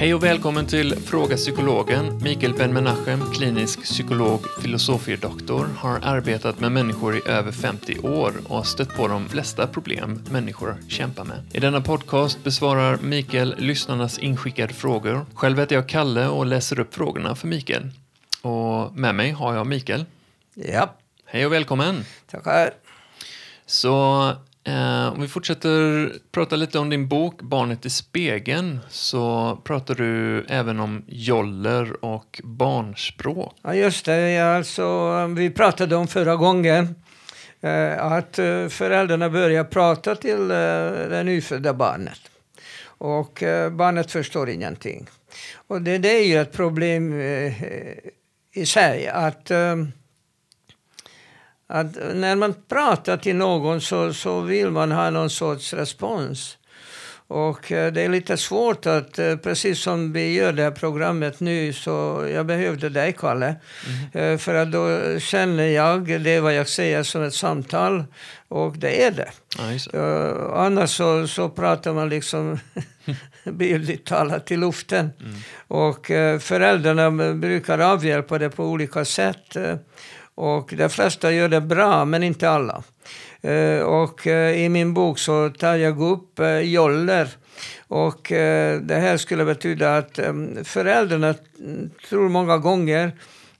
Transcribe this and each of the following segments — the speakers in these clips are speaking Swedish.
Hej och välkommen till Fråga Psykologen. Mikael Ben-Menachem, klinisk psykolog, filosofiedoktor, har arbetat med människor i över 50 år och har stött på de flesta problem människor kämpar med. I denna podcast besvarar Mikael lyssnarnas inskickade frågor. Själv heter jag Kalle och läser upp frågorna för Mikael. Och med mig har jag Mikael. Ja, Hej och välkommen! tackar. Så eh, om vi fortsätter prata lite om din bok Barnet i spegeln så pratar du även om joller och barnspråk. Ja, just det. Alltså, um, vi pratade om förra gången eh, att eh, föräldrarna börjar prata till eh, det nyfödda barnet. Och eh, barnet förstår ingenting. Och det, det är ju ett problem eh, i sig att eh, att när man pratar till någon så, så vill man ha någon sorts respons. Och eh, det är lite svårt att, eh, precis som vi gör det här programmet nu, så jag behövde dig, Kalle. Eh, För att då känner jag det vad jag säger som ett samtal, och det är det. Uh, annars så, så pratar man liksom bildligt talat till luften. Och uh, föräldrarna brukar avhjälpa det på olika sätt. Och de flesta gör det bra, men inte alla. Eh, och eh, i min bok så tar jag upp eh, joller. Och det här skulle betyda att föräldrarna tror många gånger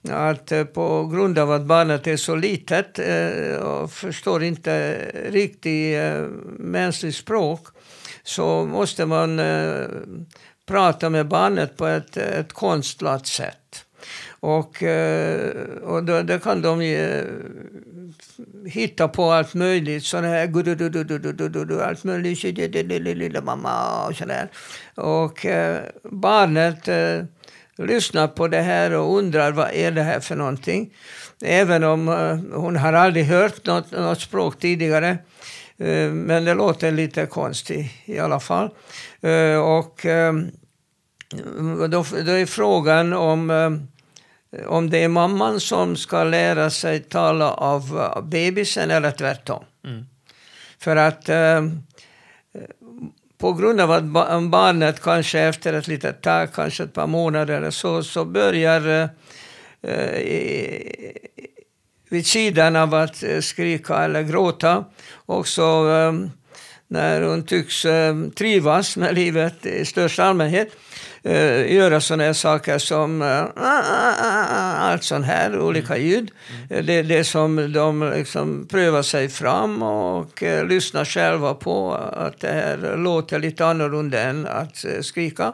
att på grund av att barnet är så litet och förstår inte riktigt mänskligt språk så måste man prata med barnet på ett, ett konstlat sätt. Och, eh, och då, då kan de eh, hitta på allt möjligt. Sådana här allt möjligt. Lilla mamma och sådär. Och eh, barnet eh, lyssnar på det här och undrar vad är det här för någonting. Även om eh, hon har aldrig hört något, något språk tidigare. Men det låter lite konstigt i alla fall. Och då, då är frågan om, om det är mamman som ska lära sig tala av eh, bebisen eller tvärtom. Mm. För att eh, på grund av att ba- barnet kanske efter ett litet tag, kanske ett par månader eller så, så börjar eh, eh, vid sidan av att eh, skrika eller gråta också eh, när hon tycks eh, trivas med livet i största allmänhet eh, göra sådana här saker som eh, allt sånt här, olika ljud. Eh, Det är det som de liksom prövar sig fram och lyssnar själva på att det här låter lite annorlunda än att skrika.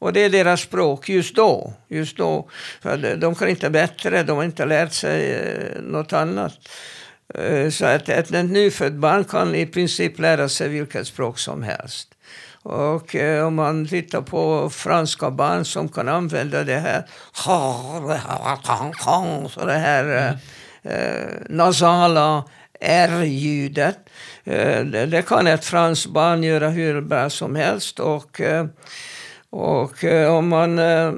Och det är deras språk just då. Just då. För de- kan inte bättre, de har inte lärt sig något annat. Eh, så att ett, ett nyfött barn kan i princip lära sig vilket språk som helst. Och eh, om man tittar på franska barn som kan använda det här, så det här eh, eh, nasala R-ljudet. Eh, det, det kan ett franskt barn göra hur bra som helst. Och, eh, och eh, om man eh,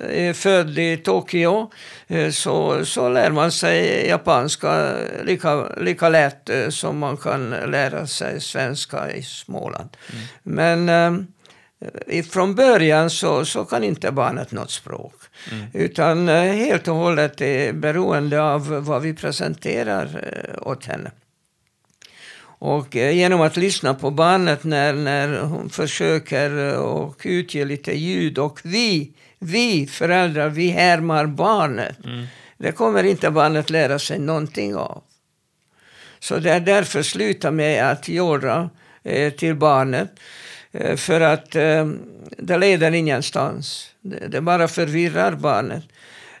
är född i Tokyo eh, så, så lär man sig japanska lika, lika lätt som man kan lära sig svenska i Småland. Men eh, från början så, så kan inte barnet något språk. Utan eh, helt och hållet är beroende av vad vi presenterar åt henne. Och eh, genom att lyssna på barnet när, när hon försöker eh, och utge lite ljud och vi, vi föräldrar, vi härmar barnet. Det kommer inte barnet lära sig någonting av. Så det är därför sluta med att jolla eh, till barnet. Eh, för att eh, det leder ingenstans. Det, det bara förvirrar barnet.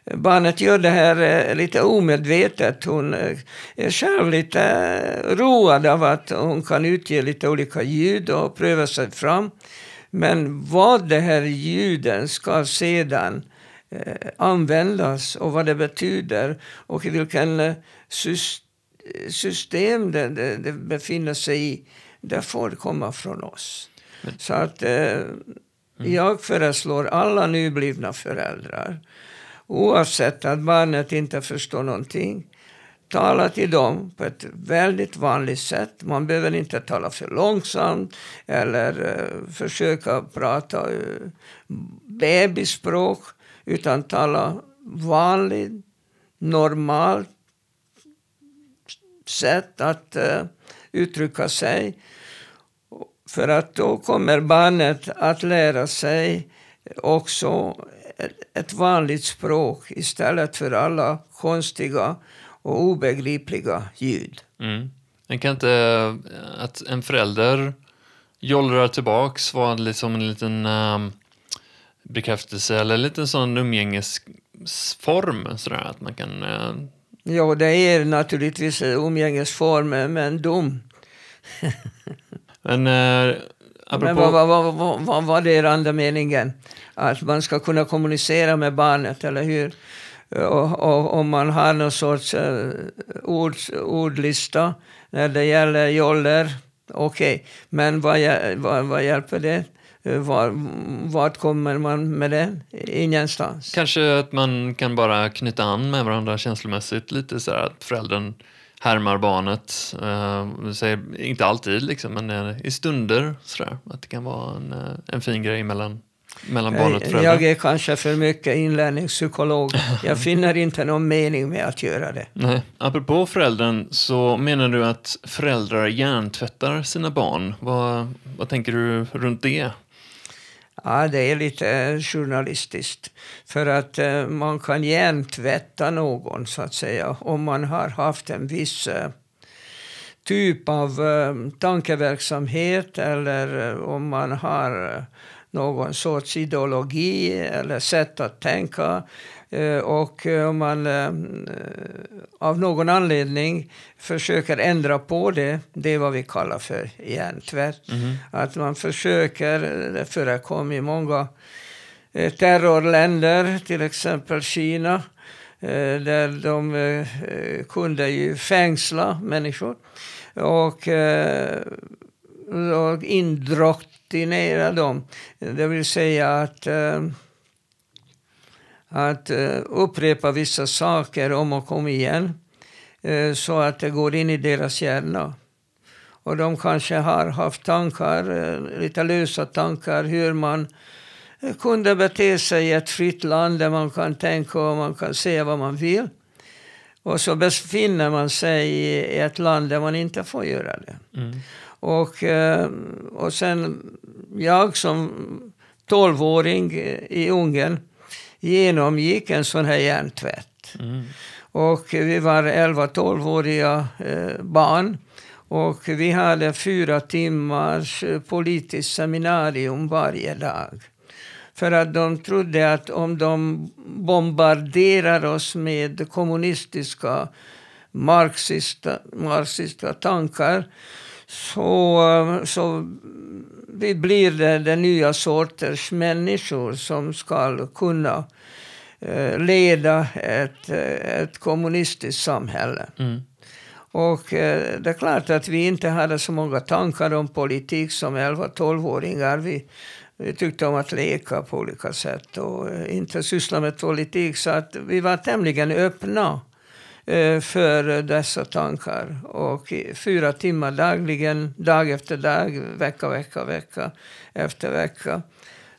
Barnet gör det här eh, lite omedvetet. Hon eh, är själv lite eh, road av att hon kan utge lite olika ljud och pröva sig fram. Men vad det här ljuden ska sedan användas och vad det betyder och i vilken sys- system det, det, det befinner sig i, det får komma från oss. Så att eh, jag föreslår alla nyblivna föräldrar oavsett att barnet inte förstår någonting tala till dem på ett väldigt vanligt sätt. Man behöver inte tala för långsamt eller uh, försöka prata eh, uh, bebisspråk, utan tala vanligt, normalt sätt att uh, uttrycka sig. För att då kommer barnet att lära sig också ett vanligt språk istället för alla konstiga och obegripliga ljud. Mm. Kan inte eh, att en förälder jollrar tillbaks vara liksom en liten um, bekräftelse eller en liten sån umgängesform sådär att man kan... Uh... Ja, det är naturligtvis umgängesform, men dum. men uh. Men vad, vad, vad, vad var det andra meningen? Att man ska kunna kommunicera med barnet, eller hur? Och, om man har någon sorts uh, ord, ordlista när det gäller joller, okej. Okay. Men vad, vad, vad hjälper det? Var, vart kommer man med det? Ingenstans. Kanske att man kan bara knyta an med varandra känslomässigt. Lite så att föräldern härmar barnet. Uh, säger, inte alltid, liksom, men i stunder. Så där, att det kan vara en, en fin grej mellan mellan barnet och föräldern? Jag är kanske för mycket inlärningspsykolog. Jag finner inte någon mening med att göra det. Nej. Apropå föräldern, så menar du att föräldrar hjärntvättar sina barn. Vad, vad tänker du runt det? Ja, det är lite eh, journalistiskt. För att eh, man kan hjärntvätta någon, så att säga, om man har haft en viss eh, typ av eh, tankeverksamhet eller eh, om man har eh, någon sorts ideologi eller sätt att tänka. Eh, och om man eh, av någon anledning försöker ändra på det, det är vad vi kallar för hjärntvätt. Mm. Att man försöker, det förekommer i många eh, terrorländer, till exempel Kina, där de kunde ju fängsla människor och, och indrokt destinera dem. Det vill säga att, att uh, upprepa vissa saker om och om igen uh, så att det går in i deras hjärna. Och de kanske har haft tankar, lite lösa tankar hur man kunde bete sig i ett fritt land där man kan tänka och man kan säga vad man vill. Och så befinner man sig i ett land där man inte får göra det. Mm. Och, och sen jag som tolvåring i Ungern genomgick en sån här hjärntvätt. Mm. Och vi var 11-12-åriga eh, barn. Och vi hade fyra timmars eh, politiskt seminarium varje dag. För att de trodde att om de bombarderar oss med kommunistiska marxista tankar så, så vi blir det, det nya sorters människor som ska kunna eh, leda ett, ett kommunistiskt samhälle. Mm. Och eh, det är klart att vi inte hade så många tankar om politik som 11-12-åringar. Vi, vi tyckte om att leka på olika sätt och eh, inte syssla med politik. Så att vi var tämligen öppna för dessa tankar. Och fyra timmar dagligen, dag efter dag, vecka, vecka, vecka efter vecka.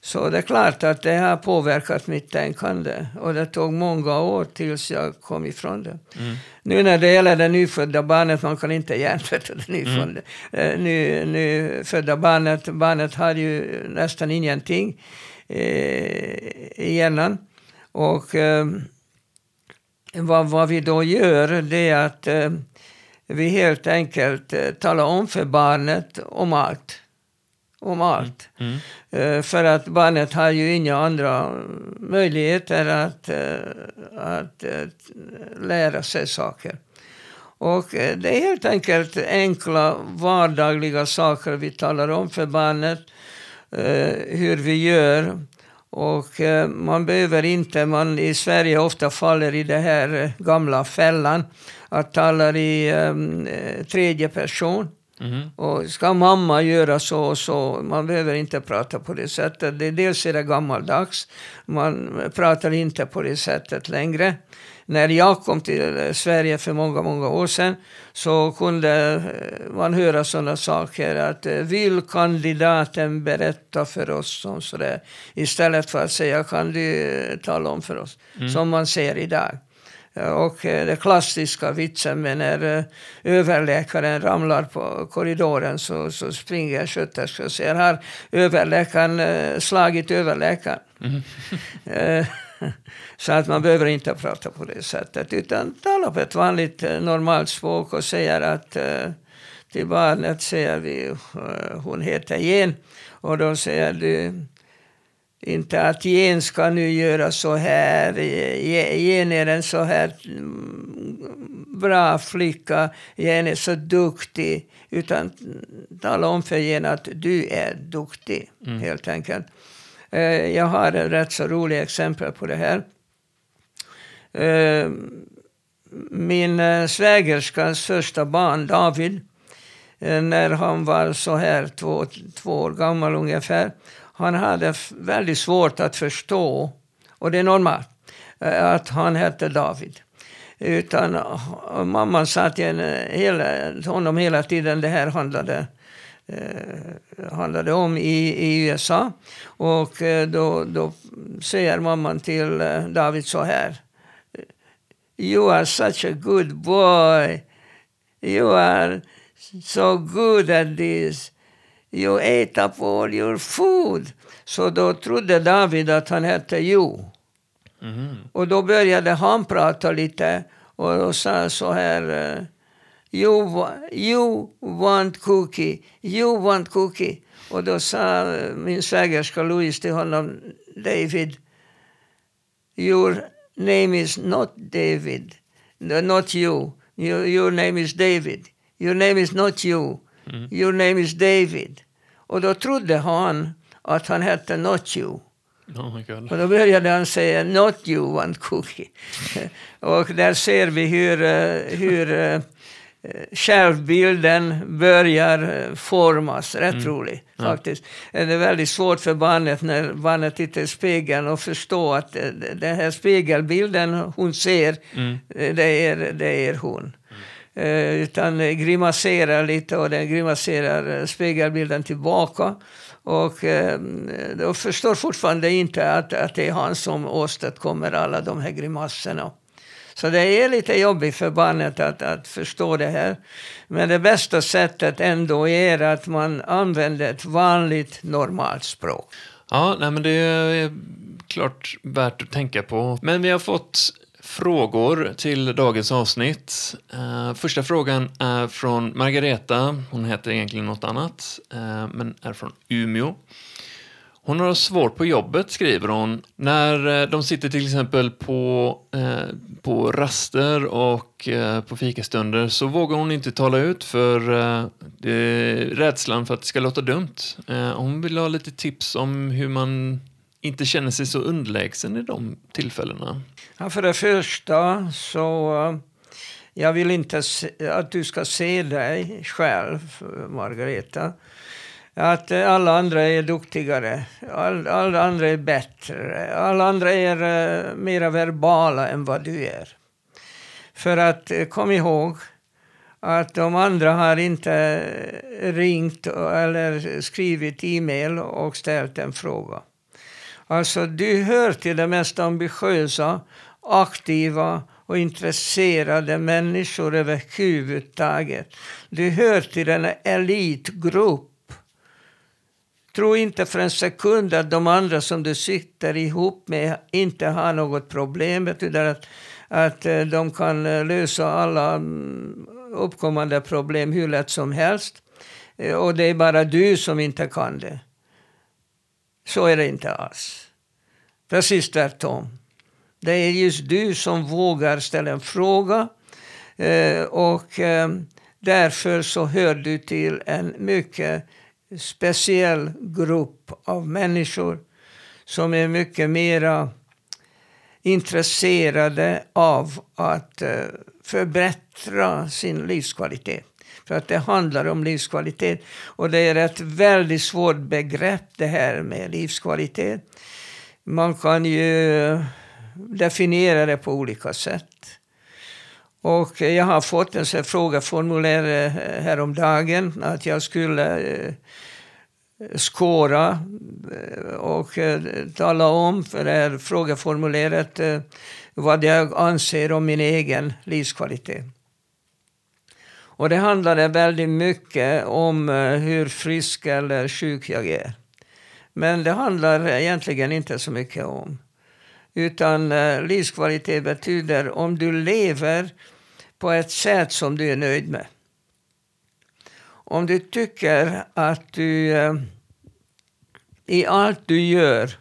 Så det är klart att det har påverkat mitt tänkande. Och det tog många år tills jag kom ifrån det. Mm. Nu när det gäller det nyfödda barnet, man kan inte hjärntvätta det nyfödda, mm. Eh, ny, nyfödda barnet. Barnet har ju nästan ingenting eh, i hjärnan. Och... Eh, vad, vad vi då gör det är att eh, vi helt enkelt eh, talar om för barnet om allt. Om allt. Mm. Mm. Eh, för att barnet har ju inga andra möjligheter att, eh, att eh, lära sig saker. Och eh, det är helt enkelt enkla vardagliga saker vi talar om för barnet. hur vi gör och eh, man behöver inte, man i Sverige ofta faller i den här eh, gamla fällan att tala i um, tredje person. Mhm. Och ska mamma göra så och så, man behöver inte prata på det sättet. Det, dels är det gammaldags, man pratar inte på det sättet längre. När jag kom till Sverige för många, många år sedan så kunde eh, man höra sådana saker att eh, vill kandidaten berätta för oss om sådär istället för att säga kan du eh, tala om för oss, som man ser idag. Och eh, det klassiska vitsen med när eh, överläkaren ramlar på korridoren så, så springer sköterskan och säger har överläkaren eh, slagit överläkaren? Eh, Så att man behöver inte prata på det sättet utan tala på ett vanligt eh, normalt språk och säger att eh, till barnet säger vi eh, hon heter Jen och då säger du inte att Jen ska nu göra så här, Je- Jen är en så här mm, bra flicka, Jen är så duktig. Utan tala om för Jen att du är duktig, helt enkelt. Eh, Jag har ett rätt så roligt exempel på det här. Eh, Min eh, svägerskas första barn, David, eh, när han var så här två, två år gammal ungefär, han hade väldigt svårt att förstå, och det är normalt, eh, att han hette David. Utan eh, mamman sa till eh, hela, honom hela tiden, det här handlade eh, handlade om i, i USA. Och eh, då, då säger mamman till eh, David så här. You are such a good boy. You are so good at this. You ate up all your food. Så då trodde David att han hette Jo. Mhm. Och då började han prata lite och då sa så här. eh, You, you want cookie, you want cookie. Och då sa min svägerska Louise till honom, David, your name is not David, no, not you. Your, your name is David. Your name is not you. Your name is David. Och då trodde han att han hette Not you. Oh my god. Och då började han säga Not you want cookie. och där ser vi hur, eh, hur eh, självbilden börjar eh, formas. Rätt roligt faktiskt. Eh, Det är väldigt svårt för barnet när barnet tittar i spegeln och förstå att eh, den här spegelbilden hon ser, eh, det, är, det är hon. Eh, utan eh, grimaserar lite och den grimaserar eh, spegelbilden tillbaka. Och eh, de förstår fortfarande inte att, att det är han som åstadkommer alla de här grimaserna. Så det är lite jobbigt för barnet att, att förstå det här. Men det bästa sättet ändå är att man använder ett vanligt normalt språk. Ja, nej, men det är klart värt att tänka på. Men vi har fått frågor till dagens avsnitt. Eh, första frågan är från Margareta. Hon heter egentligen något annat, eh, men är från Umeå. Hon har svårt på jobbet, skriver hon. När eh, de sitter till exempel på, eh, på raster och eh, på fikastunder så vågar hon inte tala ut för eh, det rädslan för att det ska låta dumt. Eh, hon vill ha lite tips om hur man inte känner sig så underlägsen i de tillfällena. Ja, för det första så eh, jag vill inte se, att du ska se dig själv, Margareta. Att alla andra är duktigare, all, alla andra är bättre, alla andra är uh, mera verbala än vad du är. För att eh, kom ihåg att de andra har inte eh, ringt eller skrivit e-mail och ställt en fråga. Alltså, du hör till de mest ambitiösa, aktiva och intresserade människor överhuvudtaget. Du hör till en elitgrupp. Tro inte för en sekund att de andra som du sitter ihop med inte har något problem. Betyder att, att eh, de kan eh, lösa alla mm, uppkommande problem hur lätt som helst. Eh, och det är bara du som inte kan det. Så är det inte alls. Precis tvärtom. Det är just du som vågar ställa en fråga och därför så hör du till en mycket speciell grupp av människor som är mycket mera intresserade av att eh, förbättra sin livskvalitet. För att det handlar om livskvalitet. Och det är ett väldigt svårt begrepp det här med livskvalitet. Man kan ju eh, definiera det på olika sätt. Och jag har fått en sån frågeformulär häromdagen att jag skulle eh, skåra eh, och eh, tala om för det här frågeformuläret vad jag anser om min egen livskvalitet. Och det handlade väldigt mycket om hur frisk eller sjuk jag är. Men det handlar egentligen inte så mycket om. Utan eh, livskvalitet betyder om du lever på ett sätt som du är nöjd med. Om du tycker att du eh, i allt du gör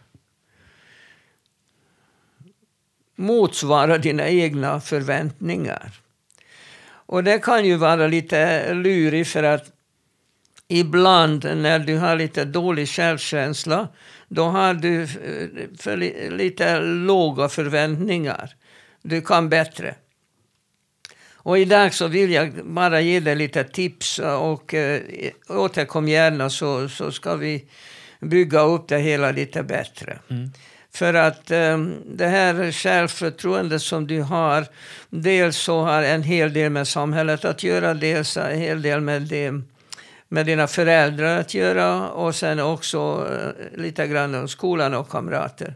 motsvarar dina egna förväntningar. Och det kan ju vara lite lurigt för att ibland när du har lite dålig självkänsla då har du eh, för lite låga förväntningar. Du kan bättre. Och idag så vill jag bara ge dig lite tips och äh, återkom gärna så, så ska vi bygga upp det hela lite bättre. Mm. För att ähm, det här självförtroendet som du har, dels så har en hel del med samhället att göra, dels en hel del med det med dina föräldrar att göra och sen också eh, lite grann om skolan och kamrater.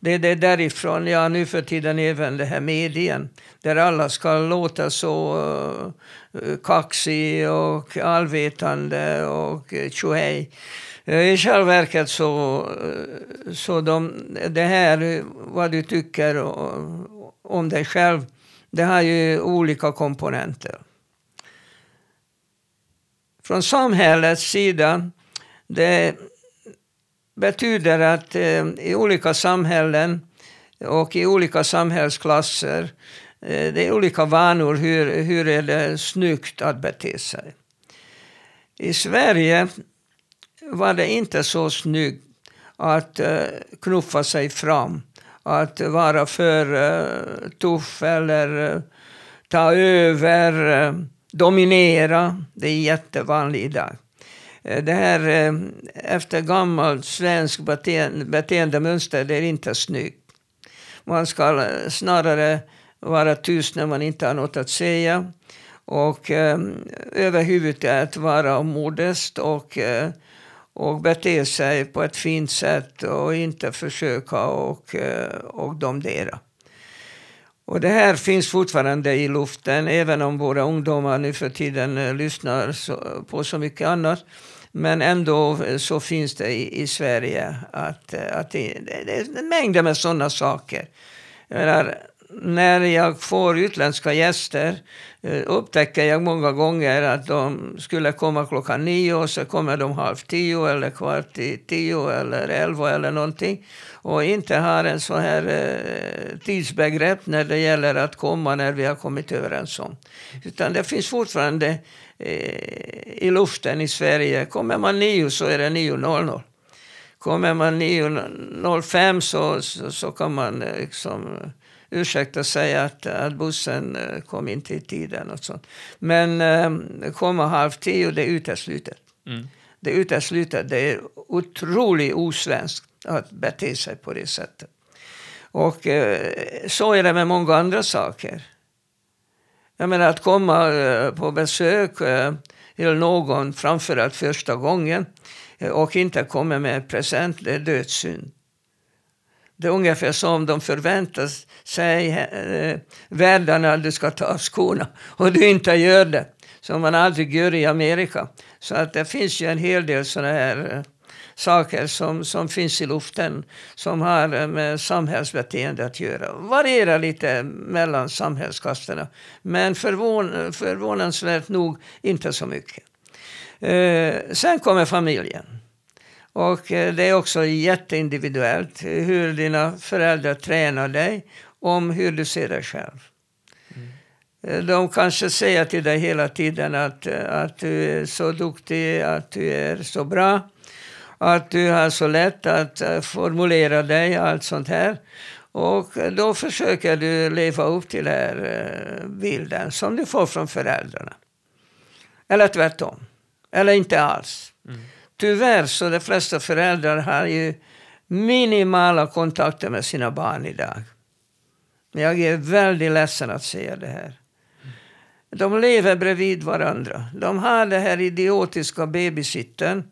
Det, det är därifrån, ja nu för tiden även det här medien, där alla ska låta så uh, kaxig och allvetande och eh, tjohej. I själva verket så, så de, det här, vad du tycker om dig själv, det har ju olika komponenter. Från samhällets sida, det betyder att eh, i olika samhällen och i olika samhällsklasser, eh, det är olika vanor hur, hur är det snyggt att bete sig. I Sverige var det inte så snyggt att eh, knuffa sig fram, att vara för eh, tuff eller eh, ta över eh, dominera. Det är jättevanligt idag. Eh, det här eh, efter gammalt svenskt beteende, beteendemönster, det är inte snyggt. Man ska snarare vara tyst när man inte har något att säga. Och eh, överhuvudtaget vara modest och, eh, och bete sig på ett fint sätt och inte försöka och, eh, och domdera. Och det här finns fortfarande i luften, även om våra ungdomar nu för tiden eh, lyssnar så, på så mycket annat. Men ändå eh, så finns det i, i Sverige att, eh, att det, det, det är mängder med sådana saker. Jag menar, när jag får utländska gäster eh, upptäcker jag många gånger att de skulle komma klockan nio och så kommer de halv tio eller kvart i tio eller elva eller någonting och inte har en så här eh, tidsbegrepp när det gäller att komma när vi har kommit överens om. Utan det finns fortfarande eh, i luften i Sverige. Kommer man nio så är det 9.00. Kommer man 9.05 så, så, så kan man eh, liksom, ursäkta säga att, att bussen eh, kom inte i tiden. Och sånt. Men eh, komma halv tio, det är uteslutet. Mm. Det är uteslutet. Det är otroligt osvenskt att bete sig på det sättet. Och eh, så är det med många andra saker. Jag menar att komma eh, på besök eh, till någon, framförallt första gången, eh, och inte komma med present, det är dödssynd. Det är ungefär som de förväntar sig eh, världarna att du ska ta av skorna och du inte gör det. Som man aldrig gör i Amerika. Så att det finns ju en hel del sådana här eh, saker som, som finns i luften som har eh, med samhällsbeteende att göra. Varierar lite mellan samhällskasterna. Men förvån, förvånansvärt nog inte så mycket. Eh, sen kommer familjen. Och eh, det är också jätteindividuellt hur dina föräldrar tränar dig om hur du ser dig själv. Mm. De kanske säger till dig hela tiden att, eh, att du är så duktig, att du är så bra, att du har så lätt att formulera dig, allt sånt här. Och då försöker du leva upp till den här eh, bilden som du får från föräldrarna. Eller tvärtom. Eller inte alls. Mm. Tyvärr så de flesta föräldrar har ju minimala kontakter med sina barn idag. Jag är väldigt ledsen att säga det här. De lever bredvid varandra. De har det här idiotiska babysitten.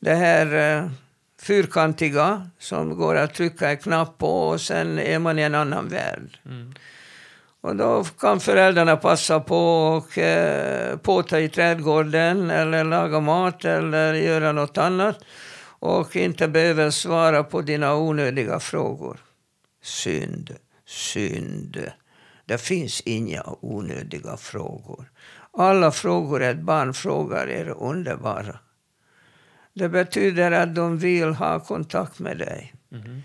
Det här eh, fyrkantiga som går att trycka en knapp på och sen är man i en annan värld. Mm. Och då kan föräldrarna passa på och eh, påta i trädgården eller laga mat eller göra något annat och inte behöver svara på dina onödiga frågor. Synd, synd. Det finns inga onödiga frågor. Alla frågor ett barn frågar är underbara. Det betyder att de vill ha kontakt med dig. Mm.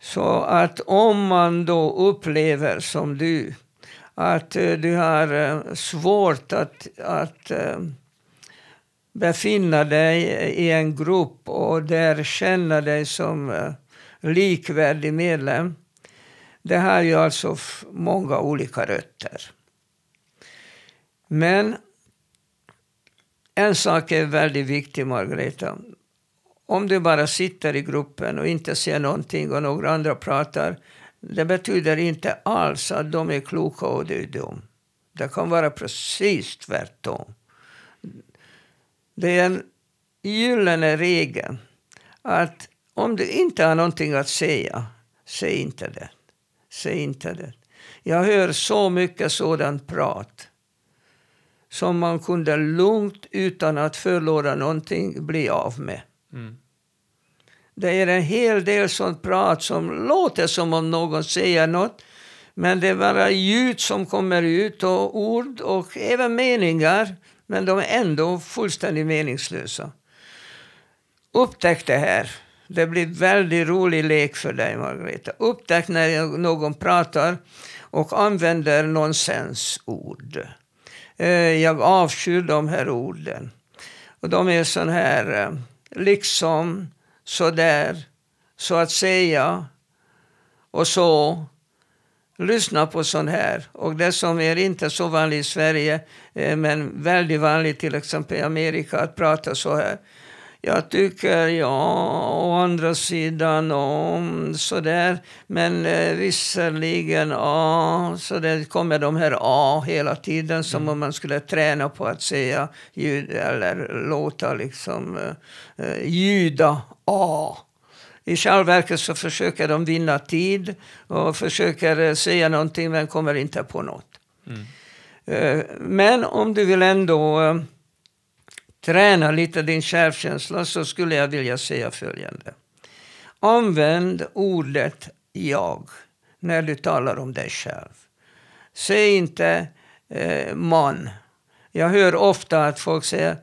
Så att om man då upplever som du, att eh, du har eh, svårt att, att eh, befinna dig i en grupp och där känna dig som likvärdig medlem. Det har ju alltså många olika rötter. Men en sak är väldigt viktig, Margareta. Om du bara sitter i gruppen och inte ser någonting och några andra pratar, det betyder inte alls att de är kloka och du är dum. Det kan vara precis tvärtom. Det är en gyllene regel att om du inte har någonting att säga, säg inte det. Säg inte det. Jag hör så mycket sådant prat som man kunde lugnt, utan att förlora någonting, bli av med. Mm. Det är en hel del sånt prat som låter som om någon säger något, men det är bara ljud som kommer ut och ord och även meningar, men de är ändå fullständigt meningslösa. Upptäck det här. Det blir väldigt rolig lek för dig, Margareta. Upptäck när någon pratar och använder nonsensord. Eh, jag avskyr de här orden. Och de är sån här, eh, liksom, sådär, så att säga, och så. Lyssna på sånt här. Och det som är inte så vanligt i Sverige, eh, men väldigt vanligt till exempel i Amerika, att prata så här. Jag tycker, ja, å andra sidan, och sådär. Men eh, visserligen, ja, så det kommer de här A hela tiden som mm. om man skulle träna på att säga ljud eller låta liksom eh, eh ljuda A. I själva verket så försöker de vinna tid och försöker eh, säga någonting men kommer inte på något. Mm. Eh, men om du vill ändå träna lite din självkänsla så skulle jag vilja säga följande. Använd ordet jag när du talar om dig själv. Säg inte eh, man. Jag hör ofta att folk säger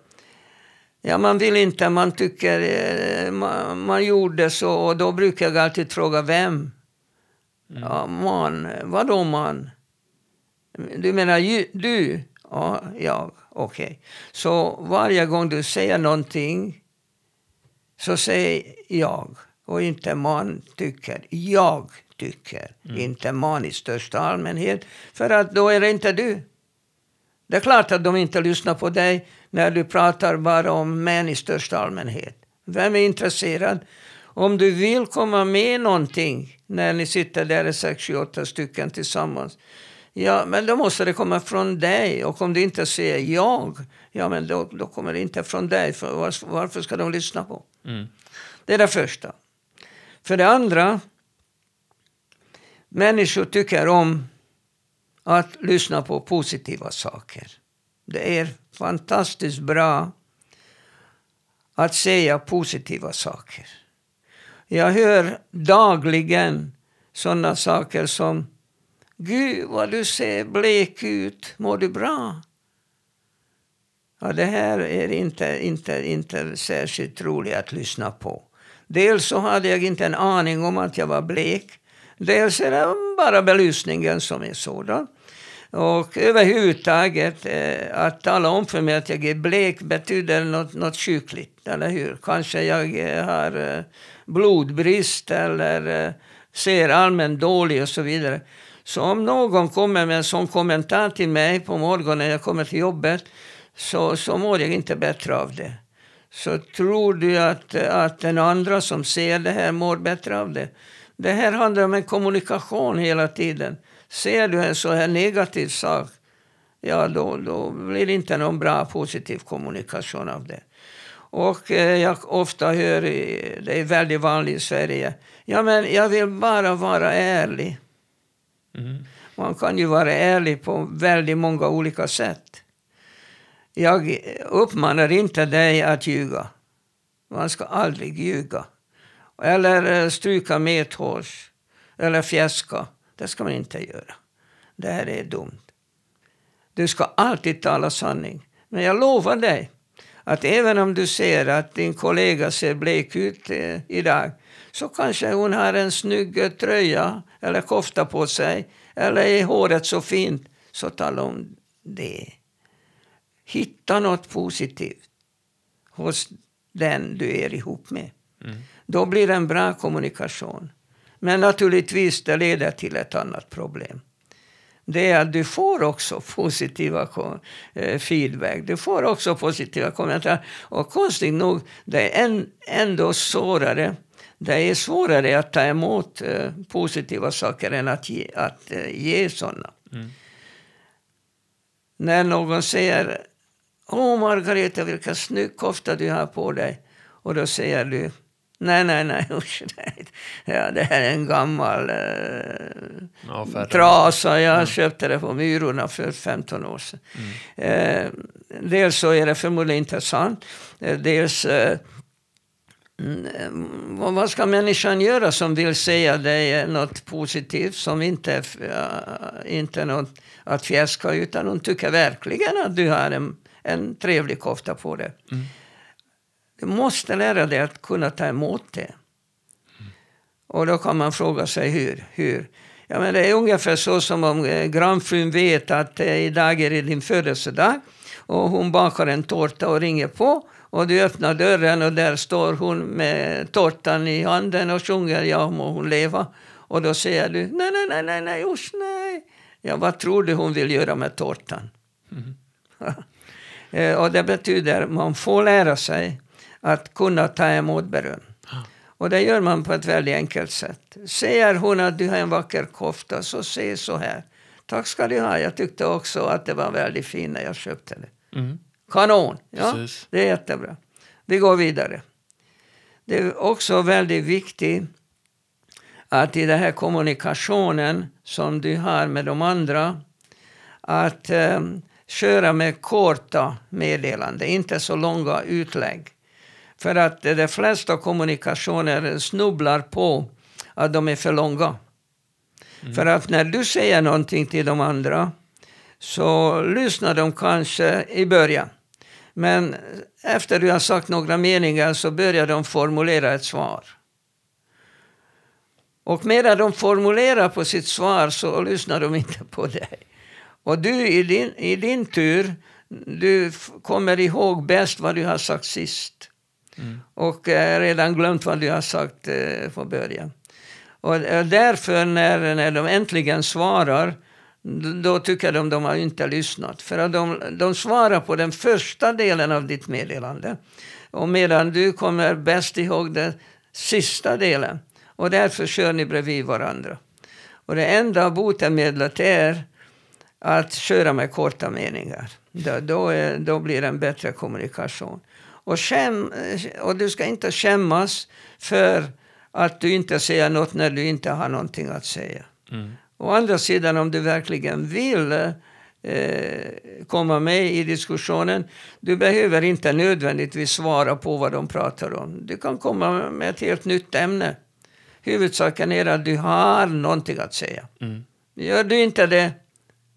Ja, man vill inte, man tycker eh, man, man, gjorde så och då brukar jag alltid fråga vem? Mm. Ja, man. Vadå man? Du menar ju, du? Ja, jag. Okej. Okay. Så varje gång du säger någonting så säg jag och inte man tycker. Jag tycker, mm. inte man i största allmänhet. För att då är det inte du. Det är klart att de inte lyssnar på dig när du pratar bara om män i största allmänhet. Vem är intresserad? Om du vill komma med någonting när ni sitter där, sex, sju, åtta stycken tillsammans, Ja, men då måste det komma från dig. Och om du inte säger jag, ja men då, då kommer det inte från dig. För var, varför ska de lyssna på? Mm. Det är det första. För det andra, människor tycker om att lyssna på positiva saker. Det är fantastiskt bra att säga positiva saker. Jag hör dagligen sådana saker som Gud vad du ser blek ut, mår du bra? Ja, det här är inte, inte, inte särskilt roligt att lyssna på. Dels så hade jag inte en aning om att jag var blek. Dels är det bara belysningen som är sådan. Och överhuvudtaget, eh, att tala om för mig att jag är blek betyder något, något sjukligt, eller hur? Kanske jag eh, har eh, blodbrist eller eh, ser allmänt dålig och så vidare. Så om någon kommer med en sån kommentar till mig på morgonen när jag kommer till jobbet så, så mår jag inte bättre av det. Så tror du att, att den andra som ser det här mår bättre av det? Det här handlar om en kommunikation hela tiden. Ser du en så här negativ sak, ja då, då blir det inte någon bra positiv kommunikation av det. Och eh, jag ofta hör, det är väldigt vanligt i Sverige, ja men jag vill bara vara ärlig. Mm. Man kan ju vara ärlig på väldigt många olika sätt. Jag uppmanar inte dig att ljuga. Man ska aldrig ljuga. Eller eh, stryka medhårs. Eller fjäska. Det ska man inte göra. Det här är dumt. Du ska alltid tala sanning. Men jag lovar dig att även om du ser att din kollega ser blek ut eh, idag så kanske hon har en snygg tröja eller kofta på sig eller är håret så fint. Så tala om det. Hitta något positivt hos den du är ihop med. Mm. Då blir det en bra kommunikation. Men naturligtvis, det leder till ett annat problem. Det är att du får också positiva eh, feedback. Du får också positiva kommentarer. Och konstigt nog, det är ändå svårare det är svårare att ta emot eh, positiva saker än att ge, att, eh, ge sådana. Mm. När någon säger Åh Margareta, vilken snygg kofta du har på dig. Och då säger du Nej, nej, nej, usch, nej. Ja, det här är en gammal eh, trasa. Jag mm. köpte det på Myrorna för 15 år sedan. Mm. Eh, dels så är det förmodligen intressant. Eh, dels eh, mm, vad ska människan göra som vill säga dig något positivt som inte uh, inte något att fjäska utan hon tycker verkligen att du har en, en trevlig kofta på dig. Mm. Du måste lära dig att kunna ta emot det. Och då kan man fråga sig hur. hur? Ja, men det är ungefär så som om eh, grannfrun vet att eh, idag är det din födelsedag och hon bakar en tårta och ringer på och du öppnar dörren och där står hon med tårtan i handen och sjunger Ja må hon leva. Och då säger du nej, nej, nej, nej, nej, usch nej. Ja, vad tror du hon vill göra med tårtan? Mm. och det betyder att man får lära sig att kunna ta emot beröm. Och det gör man på ett väldigt enkelt sätt. Säger hon att du har en vacker kofta, så säg så här. Tack ska du ha. Jag tyckte också att det var väldigt fint när jag köpte det. Mm. Kanon! Ja, Precis. det är jättebra. Vi går vidare. Det är också väldigt viktigt att i den här kommunikationen som du har med de andra, att eh, köra med korta meddelanden, inte så långa utlägg. För att de flesta kommunikationer snubblar på att de är för långa. Mm. För att när du säger någonting till de andra så lyssnar de kanske i början. Men efter du har sagt några meningar så börjar de formulera ett svar. Och medan de formulerar på sitt svar så lyssnar de inte på dig. Och du i din, i din tur, du kommer ihåg bäst vad du har sagt sist. Mm. Och eh, redan glömt vad du har sagt eh, från början. Och därför när, när de äntligen svarar, då tycker de de har inte lyssnat. För att de, de svarar på den första delen av ditt meddelande. Och medan du kommer bäst ihåg den sista delen. Och därför kör ni bredvid varandra. Och det enda botemedlet är att köra med korta meningar. Då, då, är, då blir det en bättre kommunikation. Och, skäm, och du ska inte skämmas för att du inte säger något när du inte har någonting att säga. Mm. Å andra sidan, om du verkligen vill eh, komma med i diskussionen, du behöver inte nödvändigtvis svara på vad de pratar om. Du kan komma med ett helt nytt ämne. Huvudsaken är att du har någonting att säga. Mm. Gör du inte det,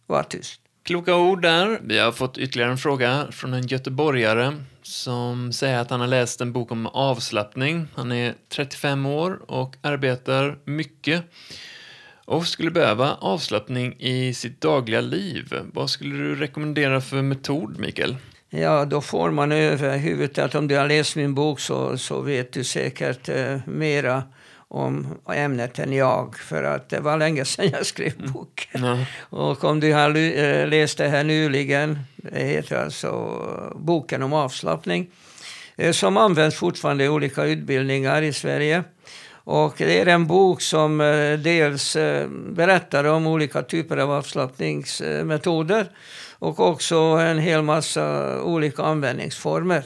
var tyst. Kloka ord där. Vi har fått ytterligare en fråga från en göteborgare som säger att han har läst en bok om avslappning. Han är 35 år och arbetar mycket och skulle behöva avslappning i sitt dagliga liv. Vad skulle du rekommendera för metod, Mikael? Ja, då får man över huvudet att om du har läst min bok så, så vet du säkert eh, mera om ämnet än jag, för att det var länge sedan jag skrev Mm. boken. Ja. Och om du har eh, läst det här nyligen, det heter alltså Boken om avslappning, eh, som används fortfarande i olika utbildningar i Sverige. Och det är en bok som eh, dels eh, berättar om olika typer av avslappningsmetoder och också en hel massa olika användningsformer.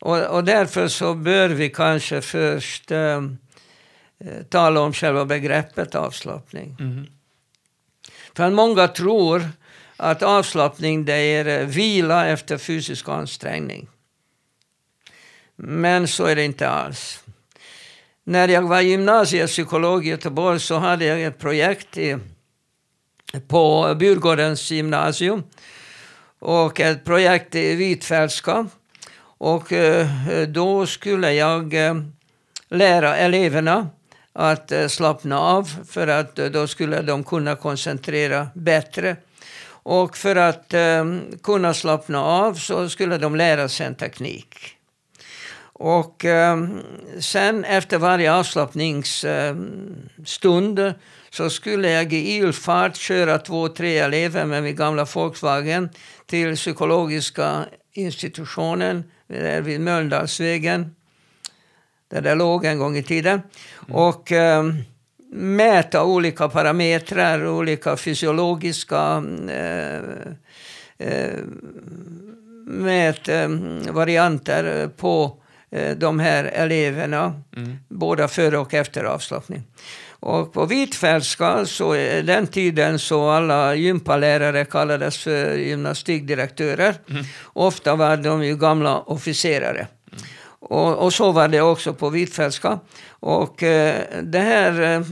Och, och därför så bör vi kanske först eh, eh, tala om själva begreppet avslappning. Mm. För många tror att avslappning det är vila efter fysisk ansträngning. Men så är det inte alls. När jag var gymnasiepsykolog i Göteborg så hade jag ett projekt i, på Burgårdens gymnasium och ett projekt i Hvitfeldtska. Och eh, då skulle jag eh, lära eleverna att eh, slappna av för att då skulle de kunna koncentrera bättre. Och för att kunna slappna av så skulle de lära sig en teknik. Och eh, sen efter varje avslappningsstund så skulle jag i ilfart köra två, tre elever med min gamla Volkswagen till psykologiska institutionen där vid Mölndalsvägen. Där det låg en gång i tiden. Och eh, mäta olika parametrar, olika fysiologiska eh, eh, mätvarianter på eh, de här eleverna. Både före och efter avslappning. Och på Hvitfeldtska, så är den tiden så alla gympalärare kallades för gymnastikdirektörer. Ofta var de ju gamla officerare. Och, och så var det också på Hvitfeldtska. Och eh, den här eh,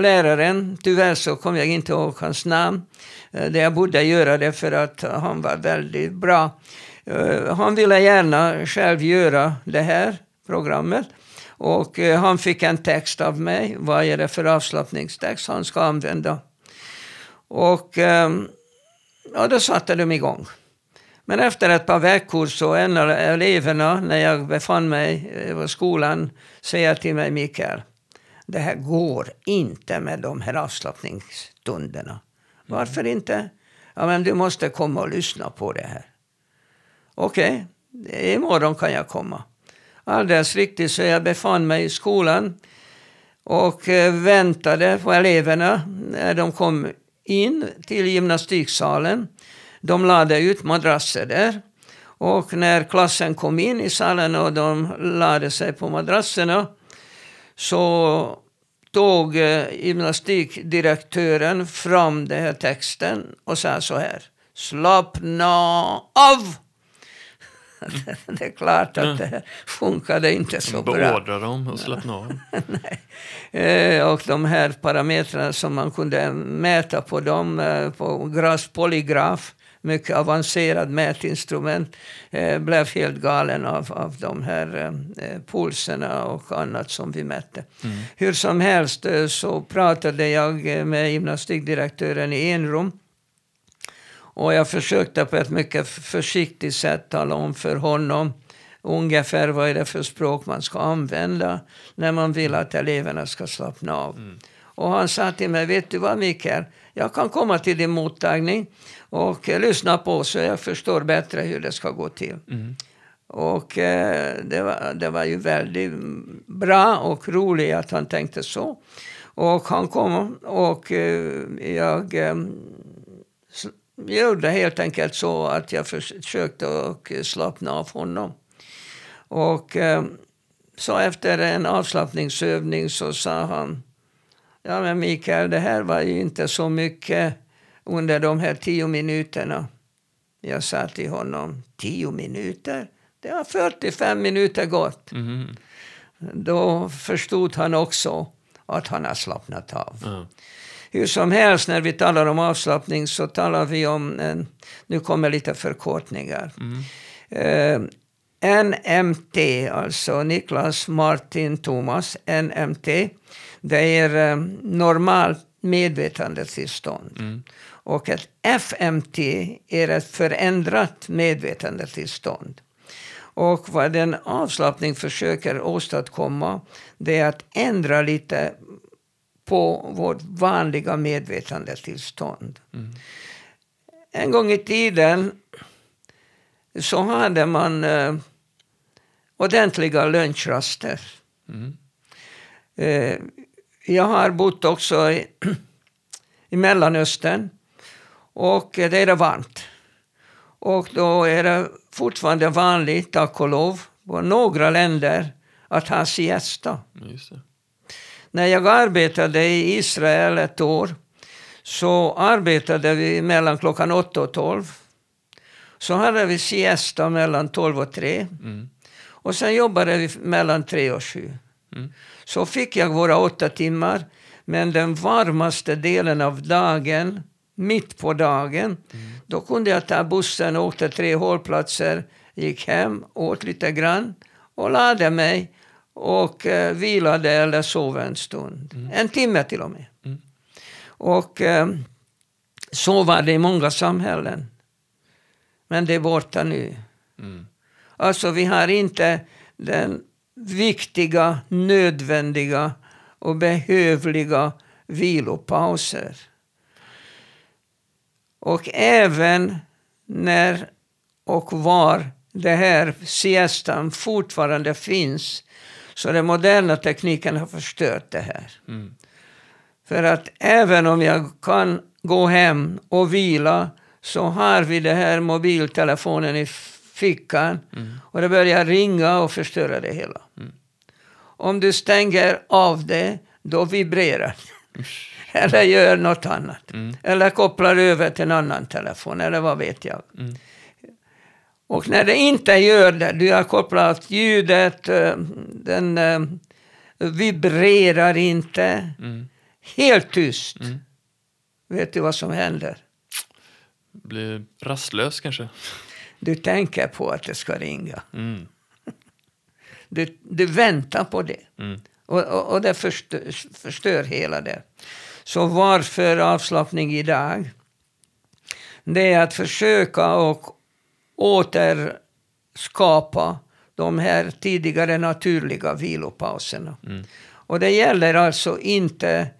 läraren, tyvärr så kommer jag inte ihåg hans namn. Eh, det jag borde göra det för att han var väldigt bra. Eh, han ville gärna själv göra det här programmet. Och eh, han fick en text av mig. Vad är det för avslappningstext han ska använda? Och ehm, ja, då satte de igång. Men efter ett par veckor så en av eleverna, när jag befann mig eh, på skolan, säger till mig, Mikael, det här går inte med de här avslappningsstunderna. Varför inte? Ja, men du måste komma och lyssna på det här. Okej, okay, imorgon kan jag komma. Alldeles riktigt, så jag befann mig i skolan och eh, väntade på eleverna när de kom in till gymnastiksalen. De lade ut madrasser där. Och när klassen kom in i salen och de lade sig på madrasserna så tog eh, gymnastikdirektören fram den här texten och sa så här. Slappna av! det är klart att det här funkade inte så bra. Beordra dem att slappna av. Eh, och de här parametrarna som man kunde mäta på dem, eh, på Gras polygraf, mycket avancerad mätinstrument, eh, blev helt galen av, av de här pulserna och annat som vi mätte. Mm. Hur som helst så pratade jag med gymnastikdirektören i en rum och jag försökte på ett mycket försiktigt sätt tala om för honom ungefär vad är det för språk man ska använda när man vill att eleverna ska slappna av. Mm. Och han sa till mig, vet du vad Mikael, jag kan komma till din mottagning och eh, lyssna på så jag förstår bättre hur det ska gå till. Mm. Och eh, det, var, det var ju väldigt bra och roligt att han tänkte så. Och han kom och eh, jag eh, gjorde helt enkelt så att jag försökte och slappna av honom. Och eh, så efter en avslappningsövning så sa han Ja men Mikael, det här var ju inte så mycket under de här tio minuterna. Jag sa till honom, tio minuter? Det har 45 minuter gått. Mhm. Då förstod han också att han har slappnat av. Ja. Hur som helst, när vi talar om avslappning så talar vi om, en, nu kommer lite förkortningar. Mm. Eh, NMT, alltså Niklas Martin Thomas, NMT, det är eh, normalt medvetandetillstånd. Mm. Och ett FMT är ett förändrat medvetandetillstånd. Och vad den avslappning försöker åstadkomma det är att ändra lite på vårt vanliga medvetandetillstånd. Mm. En gång i tiden så hade man eh, ordentliga lunchraster. Mm. Eh, jag har bott också i, i Mellanöstern och det är varmt. Och då är det fortfarande vanligt, tack och lov, på några länder att ha siesta. När jag arbetade i Israel ett år så arbetade vi mellan klockan 8 och 12. Så hade vi siesta mellan 12 och 3. Mm. Och sen jobbade vi mellan 3 och 7. Mm. Så fick jag våra åtta timmar. Men den varmaste delen av dagen, mitt på dagen, mm. då kunde jag ta bussen, åkte tre hållplatser, gick hem, åt lite grann och lade mig och eh, vilade eller sov en stund. Mm. En timme till och med. Mm. Och eh, så var det i många samhällen. Men det är borta nu. Mm. Alltså vi har inte den viktiga, nödvändiga och behövliga vilopauser. Och även när och var det här siestan fortfarande finns så den moderna tekniken har förstört det här. Mm. För att även om jag kan gå hem och vila så har vi det här mobiltelefonen i fickan mm. och det börjar ringa och förstöra det hela. Mm. Om du stänger av det, då vibrerar Eller gör något annat. Mm. Eller kopplar över till en annan telefon, eller vad vet jag. Och när det inte gör det, du har kopplat ljudet, eh, den uh, vibrerar inte. Mm. Helt tyst. Mm. Vet du vad som händer? Blir rastlös kanske? Du tänker på att det ska ringa. Mm. Du, du väntar på det. Mm. Och, och, och, det förstör, förstör hela det. Så varför avslappning idag? Det är att försöka och återskapa de här tidigare naturliga vilopauserna. Mm. Och det gäller alltså inte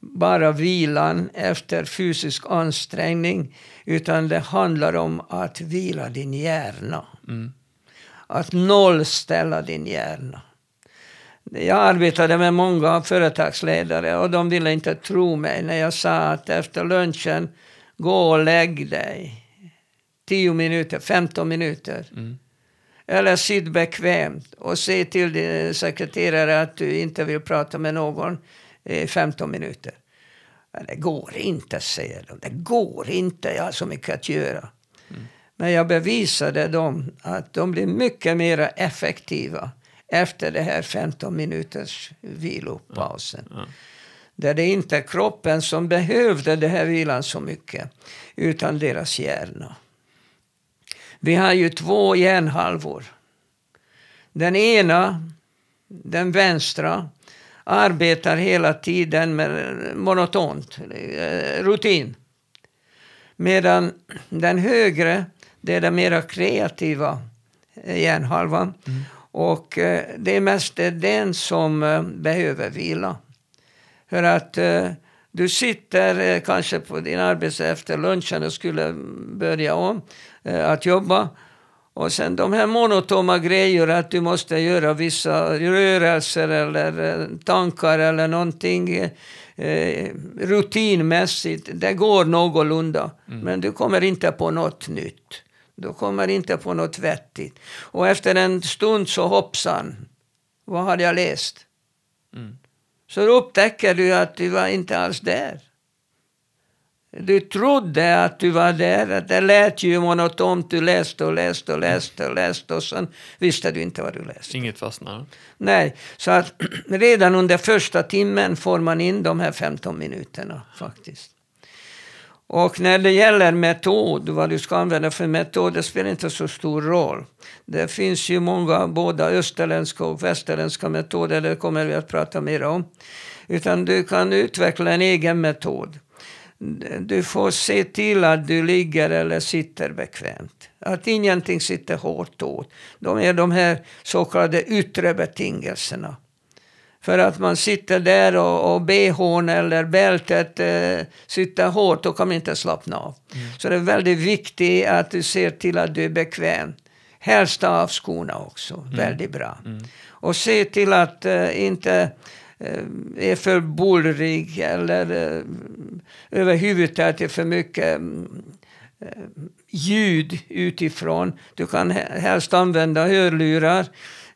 bara vilan efter fysisk ansträngning, utan det handlar om att vila din hjärna. Mm. Att nollställa din hjärna. Jag arbetade med många företagsledare och de ville inte tro mig när jag sa att efter lunchen, gå och lägg dig. 10 minuter, 15 minuter. Mm. Eller sitt bekvämt och se till din sekreterare att du inte vill prata med någon i 15 minuter. Det går inte, säger de. Det går inte, jag har så mycket att göra. Mm. Men jag bevisade dem att de blir mycket mer effektiva efter det här 15 minuters vilopausen. Ja. Ja. Där det inte är kroppen som behövde den här vilan så mycket, utan deras hjärna. Vi har ju två hjärnhalvor. Den ena, den vänstra, arbetar hela tiden med monotont, eh, rutin. Medan den högre, det är den mera kreativa hjärnhalvan. Mm. Och eh, det är mest den som eh, behöver vila. För att du sitter kanske på din arbetsplats efter lunchen och skulle börja om att jobba. Och sen de här monotoma grejer att du måste göra vissa rörelser eller eh, tankar eller någonting eh, rutinmässigt. Det går någorlunda. Mm. Men du kommer inte på något nytt. Du kommer inte på något vettigt. Och efter en stund så hoppsan, vad hade jag läst? Mm. Så upptäcker du att du var inte alls där. Du trodde att du var där. Det lät ju monotont. Du läste och läste och läste och läste och sen visste du inte vad du läste. Inget fastnade? Nej, så att redan under första timmen får man in de här 15 minuterna faktiskt. Och när det gäller metod, vad du ska använda för metod, det spelar inte så stor roll. Det finns ju många, både österländska och västerländska metoder, det kommer vi att prata mer om. Utan du kan utveckla en egen metod. du får se till att du ligger eller sitter bekvämt. Att ingenting sitter hårt åt. De är de här så kallade yttre betingelserna. För att man sitter där och, och bhn eller bältet eh, sitter hårt, då kan inte slappna av. Mm. Så det är väldigt viktigt att du ser till att du är bekväm. Helst av skorna också, mm. väldigt bra. Mm. Och se till att eh, inte eh, är för bullrig eller eh, överhuvudtaget är för mycket eh, ljud utifrån. Du kan helst använda hörlurar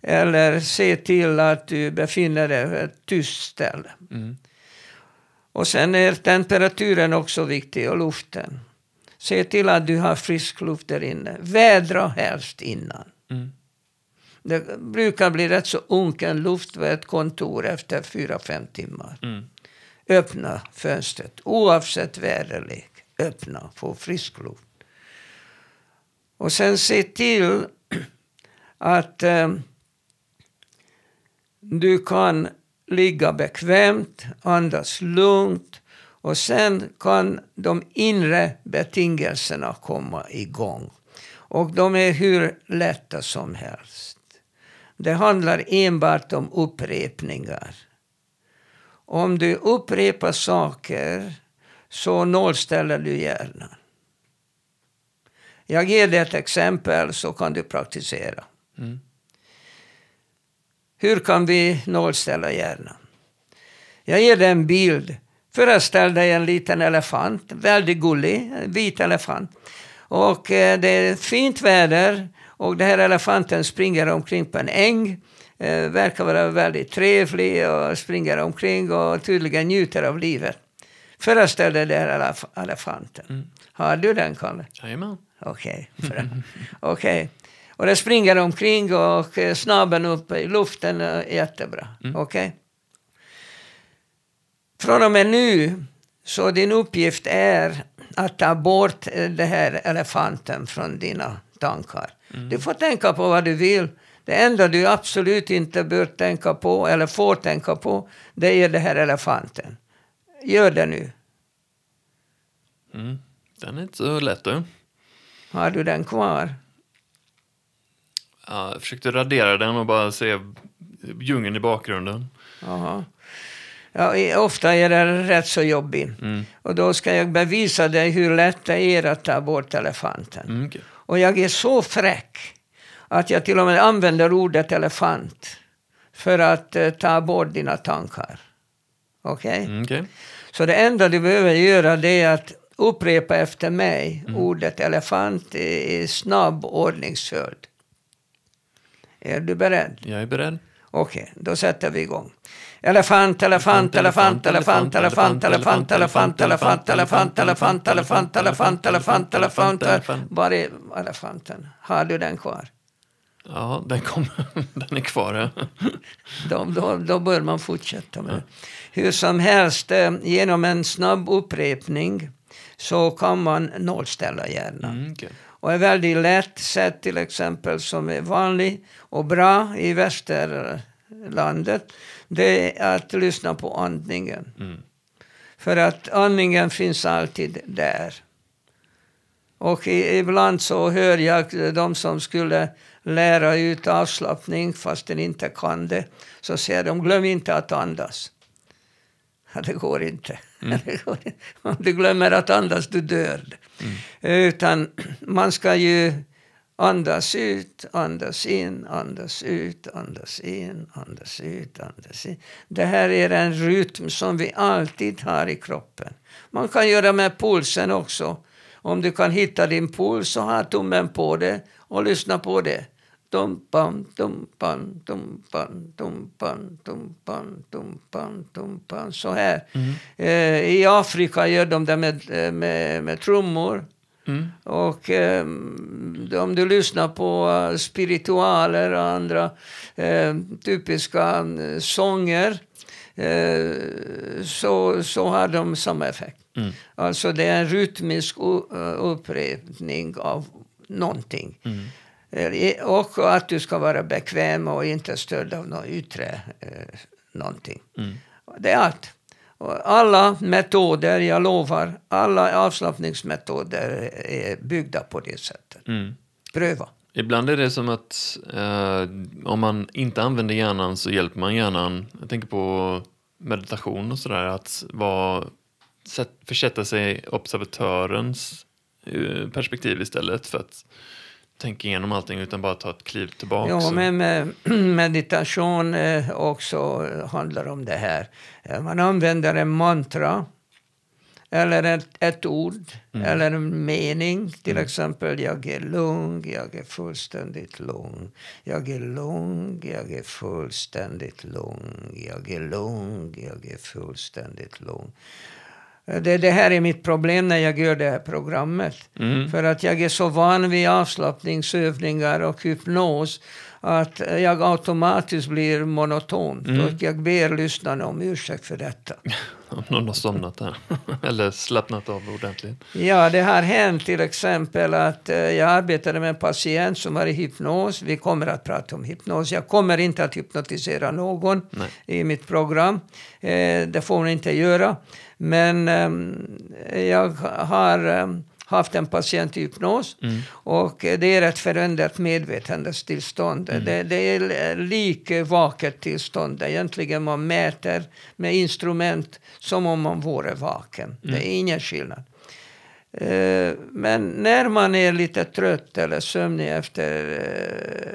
eller se till att du befinner dig på ett tyst ställe. Mm. Och sen är temperaturen också viktig och luften. Se till att du har frisk luft där inne. Vädra helst innan. Mm. Det brukar bli rätt så unken luft vid ett kontor efter fyra fem timmar. Mm. Öppna fönstret oavsett väderlek. Öppna, få frisk luft. Och sen se till att um, du kan ligga bekvämt, andas lugnt och sen kan de inre betingelserna komma igång. Och de är hur lätta som helst. Det handlar enbart om upprepningar. Om du upprepar saker så nollställer du hjärnan. Jag ger dig ett exempel så kan du praktisera. Mm. Hur kan vi nollställa hjärnan? Jag ger dig en bild. Föreställ dig en liten elefant, väldigt gullig, en vit elefant. Och eh, det är fint väder och den här elefanten springer omkring på en äng. Eh, verkar vara väldigt trevlig och springer omkring och tydligen njuter av livet. Föreställ dig den här elef elefanten. Mm. Har du den, Kalle? Jajamän. Okej. Okay. okay. Och det springer omkring och eh, snabben upp i luften. Eh, jättebra. Mm. Okej? Okay? Från och med nu, så din uppgift är att ta bort eh, den här elefanten från dina tankar. Mm. Du får tänka på vad du vill. Det enda du absolut inte bör tänka på, eller får tänka på, det är den här elefanten. Gör det nu. Mm. Den är inte så lätt du. Har du den kvar? Ja, jag försökte radera den och bara se djungeln i bakgrunden. Aha. Ja, ofta är det rätt så jobbigt. Mm. Och då ska jag bevisa dig hur lätt det är att ta bort elefanten. Mm, okay. Och jag är så fräck att jag till och med använder ordet elefant för att uh, ta bort dina tankar. Okej? Okay? Mm, okay? Så det enda du behöver göra det är att upprepa efter mig mm. ordet elefant i, i snabb ordningsföljd. Är du beredd? Jag är beredd. Okej, då sätter vi igång. Elefant, elefant, elefant, elefant, elefant, elefant, elefant, elefant, elefant, elefant, elefant, elefant, elefant, elefant, elefant. Var är elefanten? Har du den kvar? Ja, den, kom, den är kvar. Då, då, då bör man fortsätta med. Hur som helst, genom en snabb upprepning så kan man nollställa hjärnan. Mm, okay och är väldigt lätt sätt till exempel som är vanlig och bra i västerlandet. Det är att lyssna på andningen. Mm. För att andningen finns alltid där. Och ibland så hör jag de som skulle lära ut avslappning fast den inte kan det. Så säger de glöm inte att andas. Ja, det går inte. Mm. Om du glömmer att andas, du dör. Mm. Utan man ska ju andas ut, andas in, andas ut, andas in, andas ut, andas in. Det här är en rytm som vi alltid har i kroppen. Man kan göra med pulsen också. Om du kan hitta din puls så ha tummen på det och lyssna på det. Tumpan, tumpan, tumpan, tumpan, tumpan, tumpan, tumpan. Så här. Mm. Eh, I Afrika gör de det med, eh, med, med trummor. Mm. Och eh, om du lyssnar på uh, spiritualer och andra eh, typiska sånger eh, så, så har de samma effekt. Mm. Alltså det är en rytmisk upprepning av någonting. Mm. Eh, och att du ska vara bekväm och inte störd av något yttre eh, någonting. Mm. Det är allt. Alla metoder, jag lovar, alla avslappningsmetoder är byggda på det sättet. Mm. Pröva. Ibland är det som att eh, om man inte använder hjärnan så hjälper man hjärnan. Jag tänker på meditation och sådär. Att vara, sätt, försätta sig i observatörens eh, perspektiv istället för att tänka igenom allting utan bara ta ett kliv tillbaka. Ja, men med meditation eh, också handlar om det här. Eh, Man använder en mantra eller ett, ett ord eller en mening. Till exempel, jag är lugn, jag är fullständigt lugn. Jag är lugn, jag är fullständigt lugn. Jag är lugn, jag är fullständigt lugn. Det, det här är mitt problem när jag gör det här programmet. Mm. För att jag är så van vid avslappningsövningar och hypnos att jag automatiskt blir monoton. Mm. Och jag ber lyssnarna om ursäkt för detta. Om någon har somnat här. Eller slappnat av ordentligt. Ja, det har hänt till exempel att eh, jag arbetade med en patient som var i hypnos. Vi kommer att prata om hypnos. Jag kommer inte att hypnotisera någon Nej. i mitt program. Eh, det får man inte göra. Men ehm, jag har ehm, haft en patient i hypnos och eh, det är ett förändrat medvetandetillstånd. Det, det är lik vaket tillstånd. Egentligen man mäter med instrument som om man vore vaken. Det är ingen skillnad. Eh, Men när man är lite trött eller sömnig efter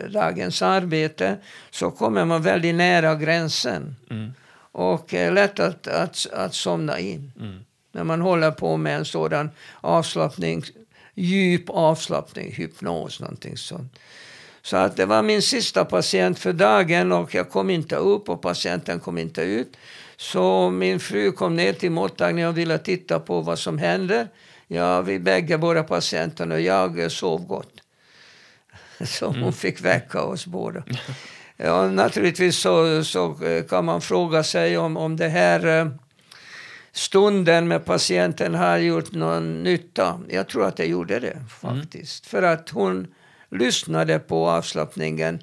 eh, dagens arbete så kommer man väldigt nära gränsen. Mm. Och är lätt att, att, att somna in. Mm. När man håller på med en sådan avslappning, djup avslappning, hypnos, någonting sånt. Så att det var min sista patient för dagen och jag kom inte upp och patienten kom inte ut. Så min fru kom ner till mottagningen och ville titta på vad som händer. Ja, vi bägge, båda patienterna och jag sov gott. Så hon fick väcka oss båda. Ja, naturligtvis så, så kan man fråga sig om, om det här eh, stunden med patienten har gjort någon nytta. Jag tror att det gjorde det faktiskt. För att hon lyssnade på avslappningen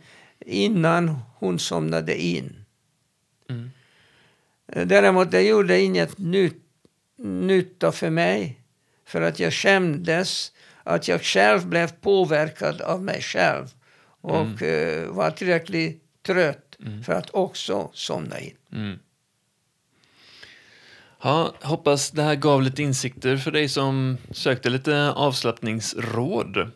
innan hon somnade in. Mm. Däremot det gjorde inget nytt, nytta för mig. För att jag kändes att jag själv blev påverkad av mig själv. Och eh, var tillräckligt trött för att också somna in. Ja, hoppas det här gav lite insikter för dig som sökte lite avslappningsråd.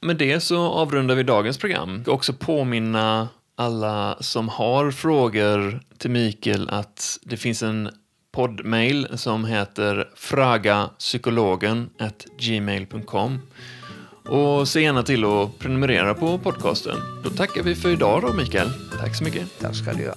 Med det så avrundar vi dagens program. Jag ska också påminna alla som har frågor till Mikael att det finns en poddmail som heter fragapsykologen gmail.com och se gärna till att prenumerera på podcasten. Då tackar vi för idag då Mikael. Tack så mycket. Tack ska du ha.